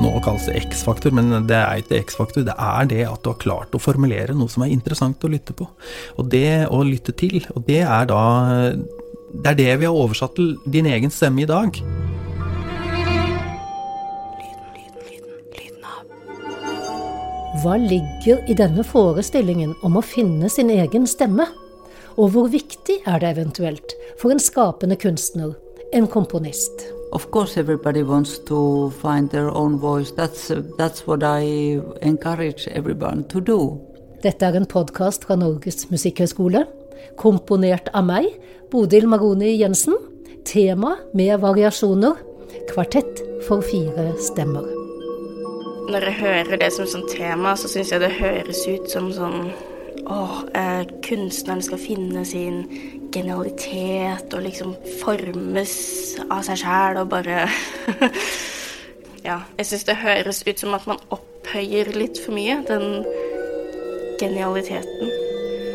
nå kalles det X-faktor, men det er ikke X-faktor. Det er det at du har klart å formulere noe som er interessant å lytte på. Og det å lytte til. Og det er da Det er det vi har oversatt til din egen stemme i dag. Hva ligger i denne forestillingen om å finne sin egen stemme? Og hvor viktig er det eventuelt for en skapende kunstner, en komponist? Of course, everybody wants to find their own voice. That's, that's what I encourage everyone to do. Dette er en podkast fra Norges musikkhøgskole, komponert av meg, Bodil Maroni Jensen. Tema med variasjoner. Kvartett for fire stemmer. Når jeg hører det som sånn tema, så syns jeg det høres ut som sånn Åh, eh, kunstneren skal finne sin genialitet og liksom formes av seg sjæl og bare Ja, jeg syns det høres ut som at man opphøyer litt for mye den genialiteten.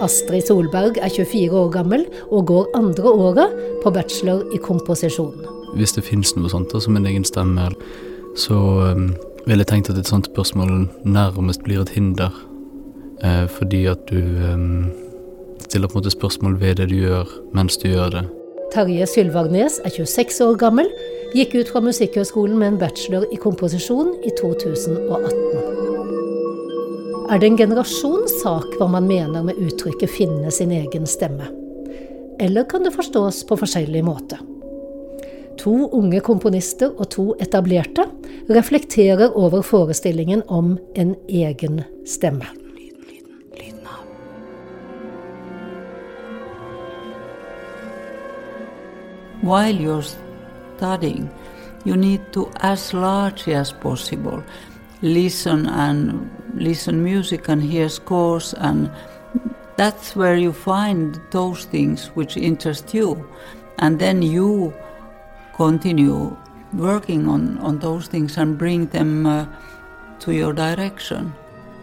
Astrid Solberg er 24 år gammel og går andre året på bachelor i komposisjon. Hvis det finnes noe sånt da, som en egen stemme, så um, ville jeg tenkt at et sånt spørsmål nærmest blir et hinder. Eh, fordi at du eh, stiller på en måte spørsmål ved det du gjør, mens du gjør det. Terje Sylvarnes er 26 år gammel, gikk ut fra Musikkhøgskolen med en bachelor i komposisjon i 2018. Er det en generasjonssak hva man mener med uttrykket 'finne sin egen stemme'? Eller kan det forstås på forskjellig måte? To unge komponister og to etablerte reflekterer over forestillingen om en egen stemme. While you're studying, you need to, as largely as possible, listen and listen music and hear scores and that's where you find those things which interest you and then you continue working on, on those things and bring them uh, to your direction.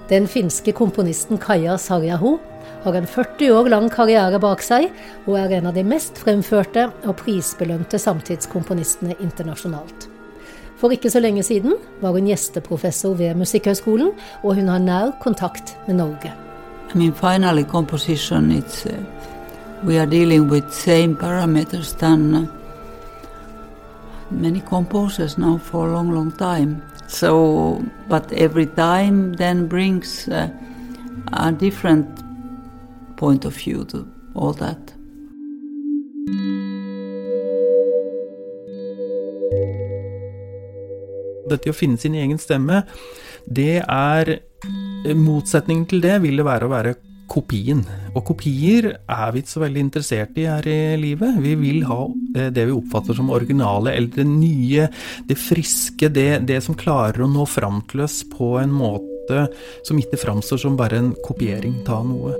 Den finske komponisten Kaja Sarjaho har en 40 år lang karriere bak seg, og er en av de mest fremførte og prisbelønte samtidskomponistene internasjonalt. For ikke så lenge siden var hun gjesteprofessor ved Musikkhøgskolen, og hun har nær kontakt med Norge. I mean, finally, composition, it's, uh, we are dealing with same parameters than uh, many composers now for a long, long time. So, but every time then brings uh, a different point of view to all that. Dette å finne sin egen stemme, det er Motsetningen til det vil det være å være kopien. Og kopier er vi ikke så veldig interessert i her i livet. Vi vil ha eh, det vi oppfatter som originale, eller det nye, det friske, det, det som klarer å nå fram til oss på en måte som ikke framstår som bare en kopiering av noe.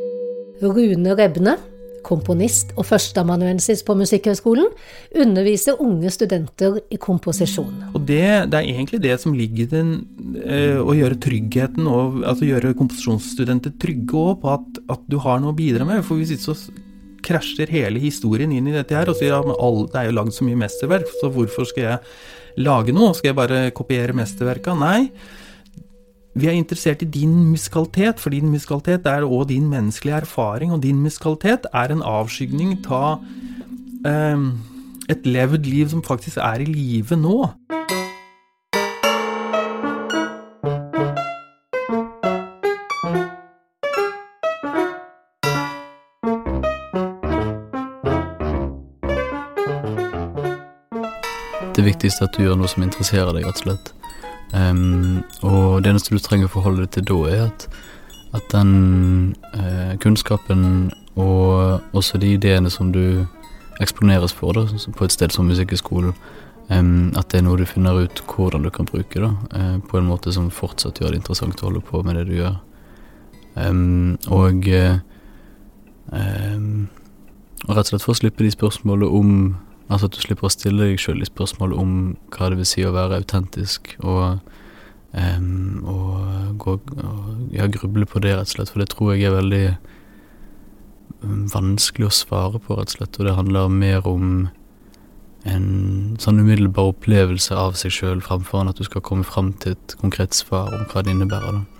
Rune Rebne, komponist og førsteamanuensis på Musikkhøgskolen, underviser unge studenter i komposisjon. Og det, det er egentlig det som ligger i den, eh, å gjøre tryggheten og altså gjøre komposisjonsstudenter trygge òg på at, at, du har noe å bidra med. For hvis ikke så krasjer hele historien inn i dette her og sier at det er jo lagd så mye mesterverk, så hvorfor skal jeg lage noe? Skal jeg bare kopiere mesterverka? Nei. Vi er interessert i din musikalitet, for din musikalitet er òg din menneskelige erfaring, og din musikalitet er en avskygning av eh, et levd liv som faktisk er i live nå. Det viktigste at du gjør noe som interesserer deg, rett og slett. Um, og det eneste du trenger å forholde deg til da, er at, at den uh, kunnskapen og også de ideene som du eksponeres for da, på et sted som Musikkhøgskolen, um, at det er noe du finner ut hvordan du kan bruke da, uh, på en måte som fortsatt gjør det interessant å holde på med det du gjør. Um, og, uh, og rett og slett for å slippe de spørsmålene om Altså at du slipper å stille deg sjøl i spørsmål om hva det vil si å være autentisk, og, um, og, gå, og ja, gruble på det, rett og slett. For det tror jeg er veldig vanskelig å svare på, rett og slett. Og det handler mer om en sånn umiddelbar opplevelse av seg sjøl, framfor at du skal komme fram til et konkret svar om hva det innebærer. da.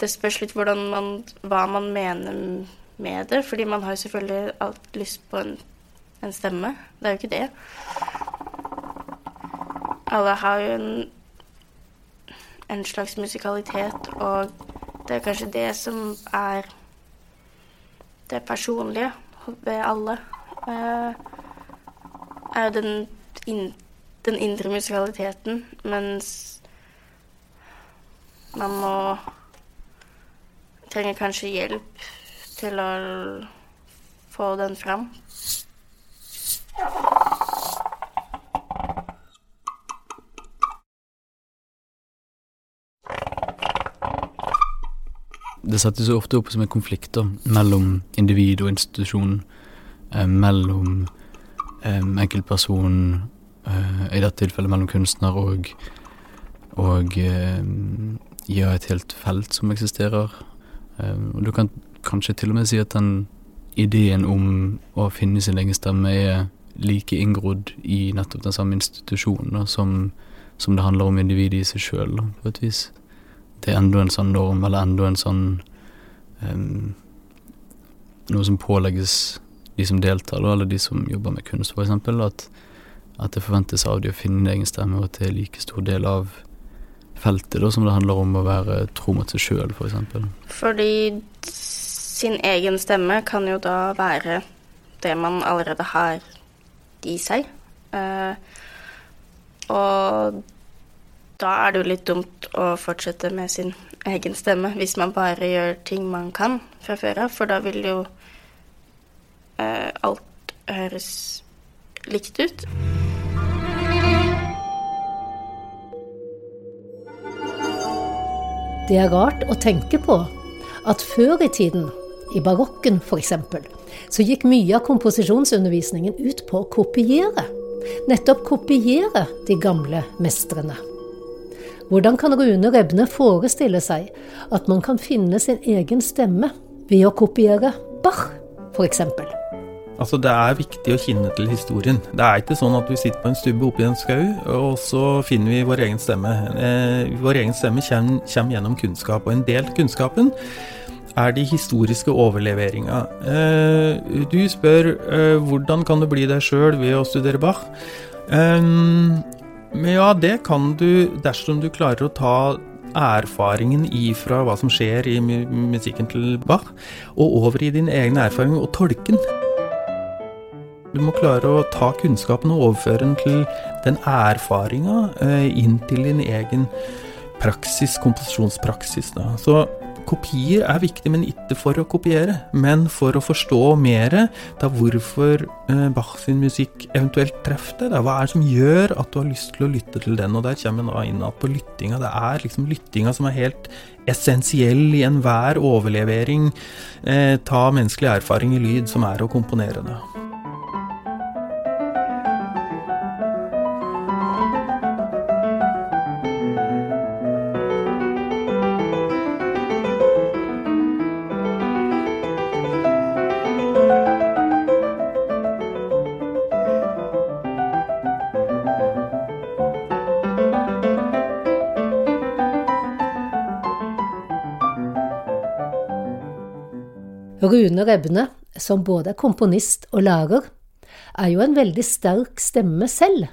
Det spørs litt man, hva man mener med det. Fordi man har jo selvfølgelig alt lyst på en, en stemme. Det er jo ikke det. Alle har jo en, en slags musikalitet, og det er kanskje det som er det personlige ved alle. Uh, er den, in, den indre musikaliteten, mens man må trenger kanskje hjelp til å få den fram. Det settes jo ofte opp som en konflikt da, mellom individ og institusjon. Eh, mellom eh, enkeltperson, eh, i dette tilfellet mellom kunstner og, og eh, ja, et helt felt som eksisterer. Eh, og du kan kanskje til og med si at den ideen om å finne sin egen stemme er like inngrodd i nettopp den samme institusjonen da, som, som det handler om individet i seg sjøl, på et vis det er enda en sånn norm, eller enda en sånn um, Noe som pålegges de som deltar, eller de som jobber med kunst, f.eks. At, at det forventes av de å finne egen stemme, og at det er like stor del av feltet da, som det handler om å være tro mot seg sjøl, f.eks. For eksempel. Fordi sin egen stemme kan jo da være det man allerede har i seg. Uh, og da er det jo litt dumt å fortsette med sin egen stemme hvis man bare gjør ting man kan fra før av, for da vil jo eh, alt høres likt ut. Det er rart å tenke på at før i tiden, i barokken f.eks., så gikk mye av komposisjonsundervisningen ut på å kopiere. Nettopp kopiere de gamle mestrene. Hvordan kan Rune Rebne forestille seg at man kan finne sin egen stemme ved å kopiere Bach, f.eks.? Altså, Det er viktig å kjenne til historien. Det er ikke sånn at vi sitter på en stubbe oppe i en skau, og så finner vi vår egen stemme. Eh, vår egen stemme kommer, kommer, gjennom kunnskap, og en del av kunnskapen er de historiske overleveringa. Eh, du spør eh, hvordan kan du bli deg sjøl ved å studere Bach. Eh, men ja, det kan du dersom du klarer å ta erfaringen ifra hva som skjer i musikken til Bach, og over i din egen erfaring og tolken. Du må klare å ta kunnskapen og overføre den til den erfaringa eh, inn til din egen praksis, komposisjonspraksis. Da. Så kopier er viktig, men ikke for å kopiere, men for å forstå mer da hvorfor eh, Bach sin musikk eventuelt treffer deg. Hva er det som gjør at du har lyst til å lytte til den? Og der kommer jeg inn på lyttinga. Det er liksom lyttinga som er helt essensiell i enhver overlevering. Eh, ta menneskelig erfaring i lyd, som er å komponere det. Rune Rebne, som både er komponist og lærer, er jo en veldig sterk stemme selv.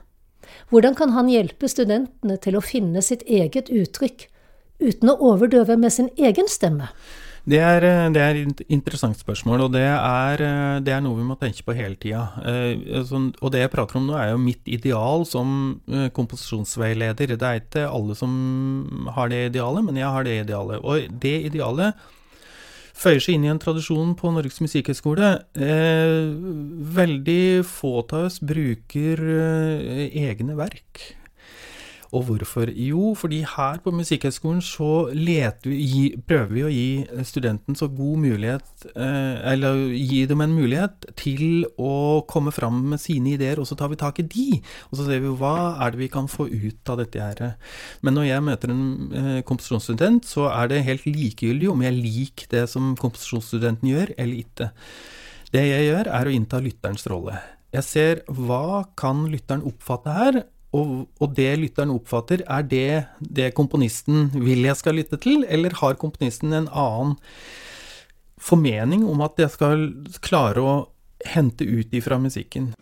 Hvordan kan han hjelpe studentene til å finne sitt eget uttrykk, uten å overdøve med sin egen stemme? Det er, det er, et interessant spørsmål, og det er, det er, noe vi må tenke på hele tida. Eh, sånn, og det jeg prater om nå, er jo mitt ideal som eh, komposisjonsveileder. Det er ikke alle som har det idealet, men jeg har det idealet. Og det idealet føyer seg inn i en tradisjon på Norges musikkhøgskole. Eh, veldig få av oss bruker eh, egne verk. Og hvorfor? Jo, fordi her på Musikkhøgskolen så vi, prøver vi å gi studenten så god mulighet, eh, eller gi dem en mulighet til å komme fram med sine ideer, og så tar vi tak i de. Og så ser vi hva er det vi kan få ut av dette her. Men når jeg møter en eh, komposisjonsstudent, så er det helt likegyldig om jeg liker det som komposisjonsstudenten gjør, eller ikke. Det jeg gjør, er å innta lytterens rolle. Jeg ser hva kan lytteren oppfatte her, og, og, det lytteren oppfatter, er det det komponisten vil jeg skal lytte til, eller har komponisten en annen formening om at jeg skal klare å hente ut ifra musikken?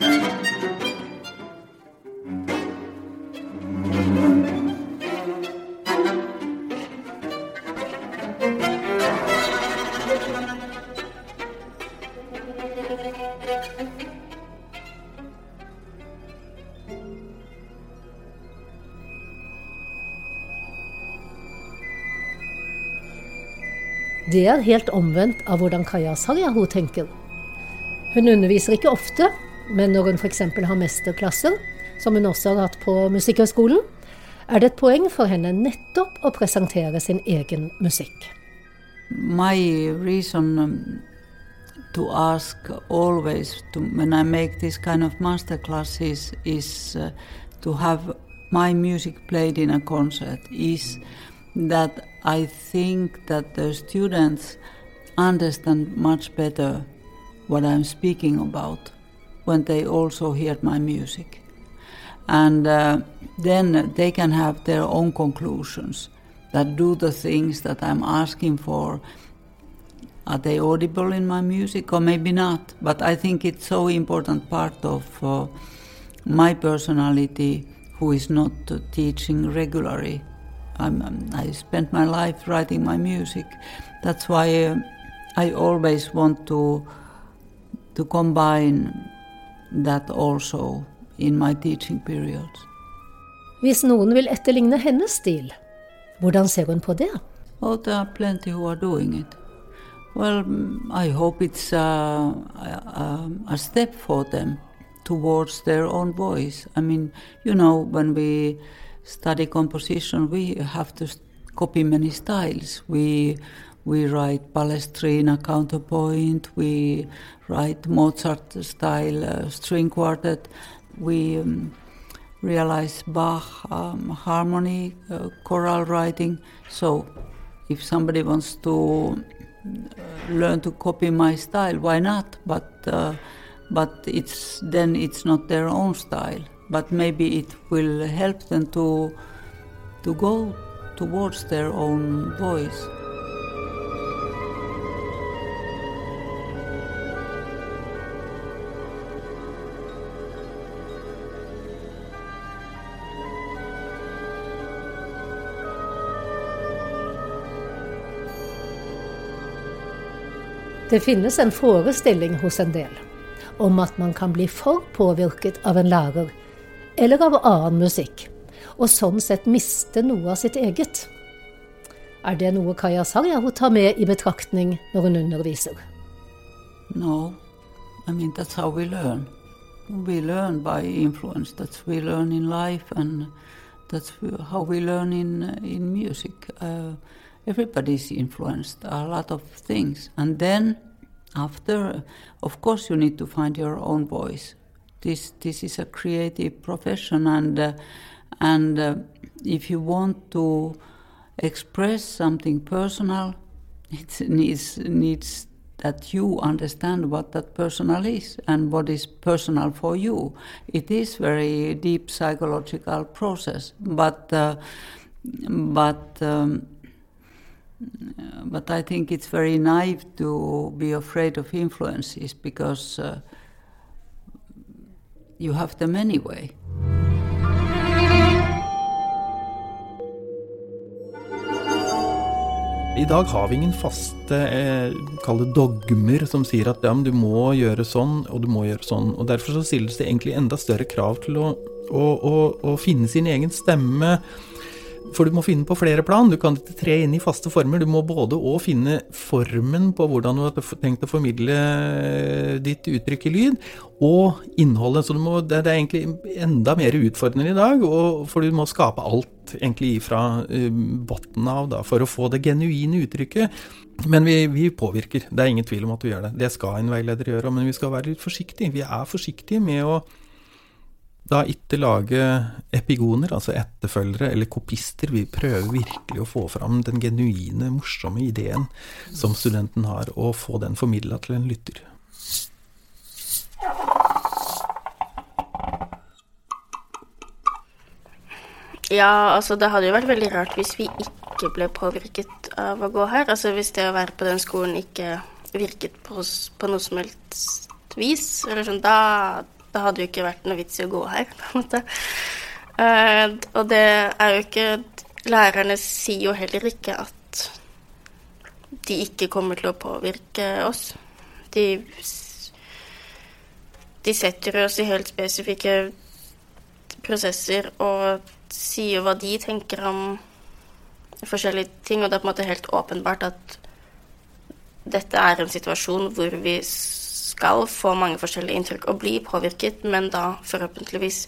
Det er helt omvendt av hvordan Kaja Sarjaho tenker. Hun underviser ikke ofte, men når hun f.eks. har mesterklasser, som hun også har hatt på Musikkhøgskolen, er det et poeng for henne nettopp å presentere sin egen musikk. My reason um, to ask always to, when I make this kind of master classes is uh, to have my music played in a concert is that I think that the students understand much better what I'm speaking about when they also hear my music. And uh, then they can have their own conclusions that do the things that I'm asking for. Are they audible in my music or maybe not? But I think it's so important part of uh, my personality who is not uh, teaching regularly I'm, i spent my life writing my music. That's why uh, I always want to to combine that also in my teaching periods. Hvis noen vil etterligne hennes stil, hvordan ser hun på det? Oh, there are plenty who are doing it. Well, I hope it's a, a, a step for them towards their own voice. I mean, you know, when we study composition, we have to copy many styles. We we write Palestrina counterpoint. We write Mozart style uh, string quartet. We um, realize Bach um, harmony, uh, choral writing. So, if somebody wants to uh, learn to copy my style, why not? But uh, but it's then it's not their own style but maybe it will help them to, to go towards their own voice. Det finnes en forestilling hos en del om at man kan bli for påvirket av en lærer eller av annen musikk, og sånn sett miste noe av sitt eget. Er det noe Kaja Sarjaho tar med i betraktning når hun underviser? No, I mean that's how we learn. We learn by influence. That's we learn in life, and that's how we learn in in music. Uh, everybody's influenced a lot of things, and then after, of course, you need to find your own voice this this is a creative profession, and uh, and uh, if you want to express something personal, it needs needs that you understand what that personal is and what is personal for you. It is very deep psychological process, but uh, but. Um, but I think it's very naive to be afraid of influences because uh, you have them anyway. I dag har vi ingen faste eh, dogmer som sier at ja, du må gjøre sånn og du må gjøre sånn. og Derfor så stilles det egentlig enda større krav til å, å, å, å finne sin egen stemme. For du må finne på flere plan. Du kan ikke tre inn i faste former. Du må både òg finne formen på hvordan du har tenkt å formidle ditt uttrykk i lyd, og innholdet. Så må, det, er egentlig enda mer utfordrende i dag, for du må skape alt egentlig fra uh, bunnen av da, for å få det genuine uttrykket. Men vi, vi, påvirker, det er ingen tvil om at vi gjør det. Det skal en veileder gjøre, men vi skal være litt forsiktige. Vi er forsiktige med å da ikke lage epigoner, altså etterfølgere eller kopister. Vi prøver virkelig å få fram den genuine, morsomme ideen som studenten har, og få den formidla til en lytter. Ja, altså det hadde jo vært veldig rart hvis vi ikke ble påvirket av å gå her. Altså hvis det å være på den skolen ikke virket på oss på noe som helst vis, eller sånn, da, det hadde jo ikke vært noe vits i å gå her, på en måte. Uh, og det er jo ikke Lærerne sier jo heller ikke at de ikke kommer til å påvirke oss. De, de setter oss i helt spesifikke prosesser og sier hva de tenker om forskjellige ting, og det er på en måte helt åpenbart at dette er en situasjon hvor vi skal få mange forskjellige inntrykk og bli påvirket, men da forhåpentligvis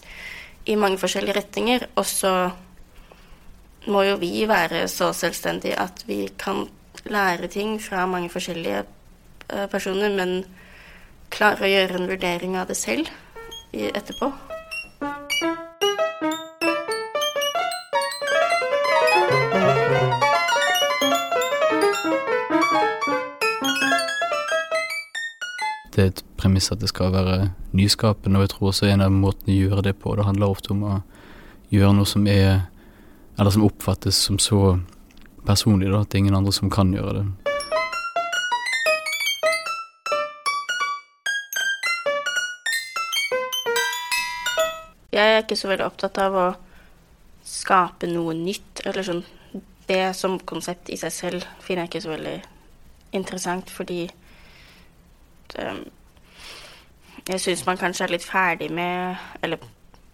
i mange forskjellige retninger. Og så må jo vi være så selvstendige at vi kan lære ting fra mange forskjellige eh, personer, men klare å gjøre en vurdering av det selv etterpå. Det er et premiss at det skal være nyskapende, og jeg tror også en av måtene å gjøre det på, det handler ofte om å gjøre noe som er Eller som oppfattes som så personlig, da, at det er ingen andre som kan gjøre det. Jeg er ikke så veldig opptatt av å skape noe nytt, eller sånn Det som konsept i seg selv finner jeg ikke så veldig interessant, fordi um, jeg syns man kanskje er litt ferdig med Eller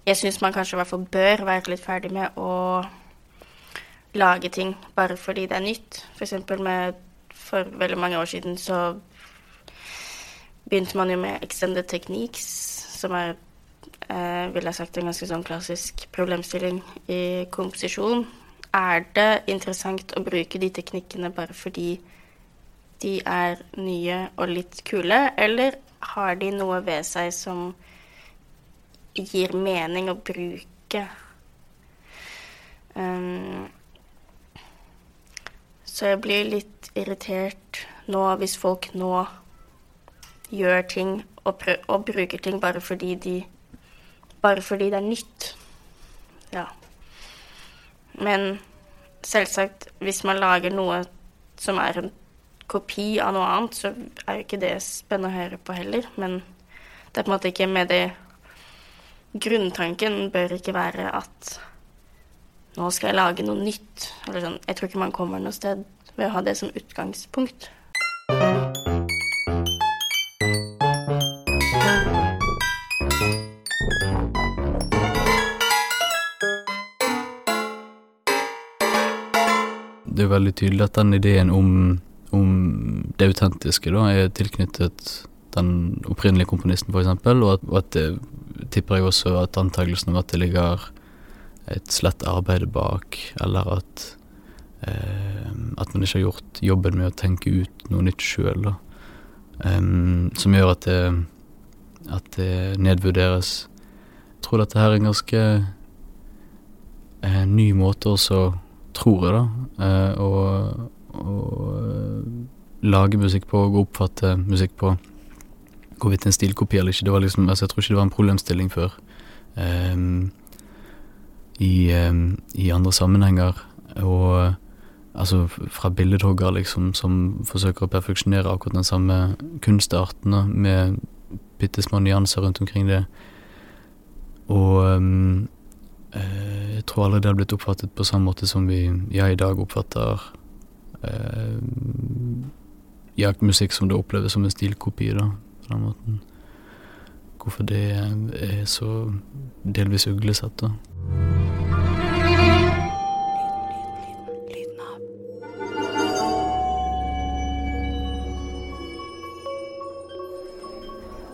jeg syns man kanskje i hvert fall bør være litt ferdig med å lage ting bare fordi det er nytt. Eksempel med For veldig mange år siden så begynte man jo med extended techniques, som er eh, vil jeg sagt en ganske sånn klassisk problemstilling i komposisjon. Er det interessant å bruke de teknikkene bare fordi de er nye og litt kule, eller har de noe ved seg som gir mening å bruke? Um, så jeg blir litt irritert nå hvis folk nå gjør ting og, og bruker ting bare fordi de Bare fordi det er nytt. Ja. Men selvsagt, hvis man lager noe som er en kopi av noe annet, så er jo ikke det spennende å høre på heller. Men det er på en måte ikke med det Grunntanken bør ikke være at nå skal jeg lage noe nytt. Eller sånn. Jeg tror ikke man kommer noe sted ved å ha det som utgangspunkt. Det er veldig tydelig at den ideen om om det autentiske da er tilknyttet den opprinnelige komponisten, f.eks., og, at, og at det tipper jeg også at antakelsen om at det ligger et slett arbeid bak, eller at eh, at man ikke har gjort jobben med å tenke ut noe nytt sjøl. Um, som gjør at det, at det nedvurderes. Jeg tror dette her er en ganske eh, ny måte også, tror jeg, da, eh, og å eh, lage musikk på og oppfatte musikk på. Hvorvidt en stilkopi eller ikke. Det var liksom, altså jeg tror ikke det var en problemstilling før. Um, i, um, I andre sammenhenger. Og altså fra billedhogger, liksom, som forsøker å perfeksjonere akkurat den samme kunstarten, med bitte små nyanser rundt omkring det. Og um, jeg tror aldri det har blitt oppfattet på samme måte som vi jeg i dag oppfatter Eh, jaktmusikk som det oppleves som en stilkopi, da, på den måten. Hvorfor det er så delvis uglesett, da.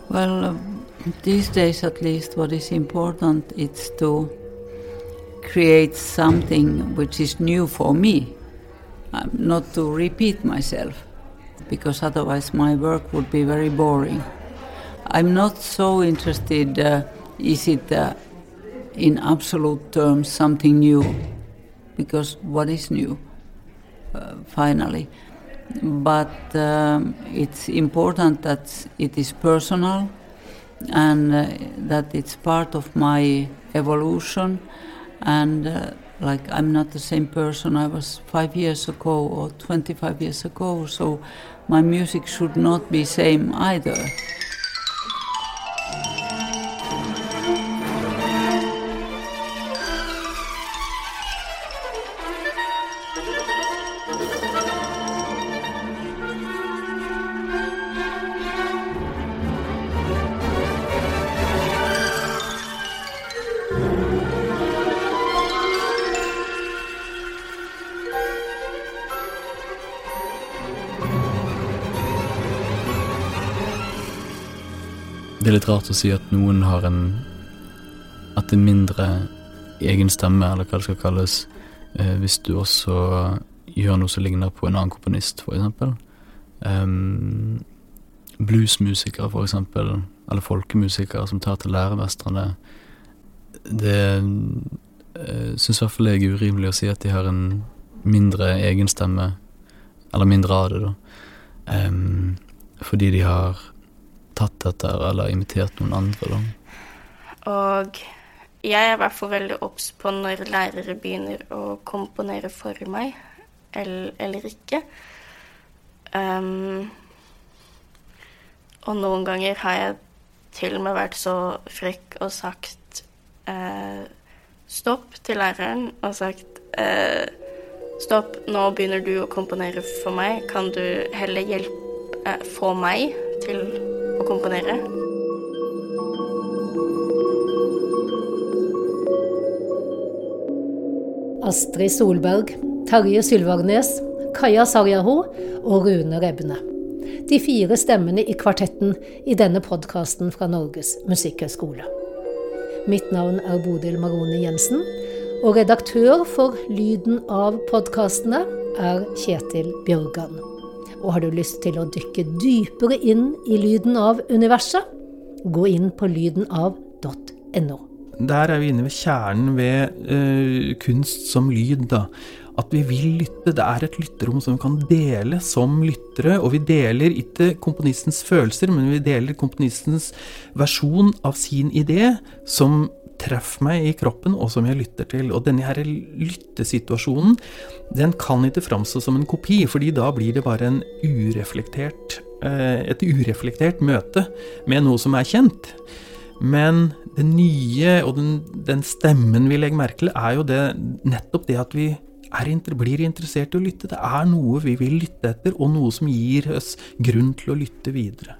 Well, um, these days at least, what is important is to create something which is new for me. Not to repeat myself, because otherwise my work would be very boring. I'm not so interested, uh, is it uh, in absolute terms something new? Because what is new, uh, finally? But um, it's important that it is personal and uh, that it's part of my evolution and uh, like I'm not the same person I was five years ago or 25 years ago, so my music should not be same either. Rart å si at noen har en At en mindre egen stemme, eller hva det skal kalles, eh, hvis du også gjør noe som ligner på en annen komponist, for eksempel. Um, bluesmusikere, for eksempel, eller folkemusikere som tar til læremestrene. Det eh, syns i hvert fall jeg er urimelig å si at de har en mindre egen stemme, eller mindre av det, da. Um, fordi de har tatt etter eller imitert noen andre, da. Og jeg er i hvert fall veldig obs på når lærere begynner å komponere for meg, eller, eller ikke. Um, og noen ganger har jeg til og med vært så frekk og sagt eh, stopp til læreren og sagt eh, stopp, nå begynner du å komponere for meg, kan du heller hjelpe, eh, få meg til å komponere? Astrid Solberg, Terje Sylvarnes, Kaja Sarjaho og Rune Rebne. De fire stemmene i kvartetten i denne podkasten fra Norges musikkhøgskole. Mitt navn er Bodil Marone Jensen, og redaktør for Lyden av podkastene er Kjetil Bjørgan. Og har du lyst til å dykke dypere inn i lyden av universet? Gå inn på lydenav.no. Der er vi inne ved kjernen ved uh, kunst som lyd. da. At vi vil lytte. Det er et lytterom som vi kan dele som lyttere. Og vi deler ikke komponistens følelser, men vi deler komponistens versjon av sin idé, som treffer meg i kroppen, og som jeg lytter til. Og denne her lyttesituasjonen, den kan ikke framstå som en kopi, fordi da blir det bare en ureflektert, uh, et ureflektert møte med noe som er kjent. Men det nye og den, den, stemmen vi legger merke til, er jo det, nettopp det at vi er, blir interessert i å lytte. Det er noe vi vil lytte etter, og noe som gir oss grunn til å lytte videre.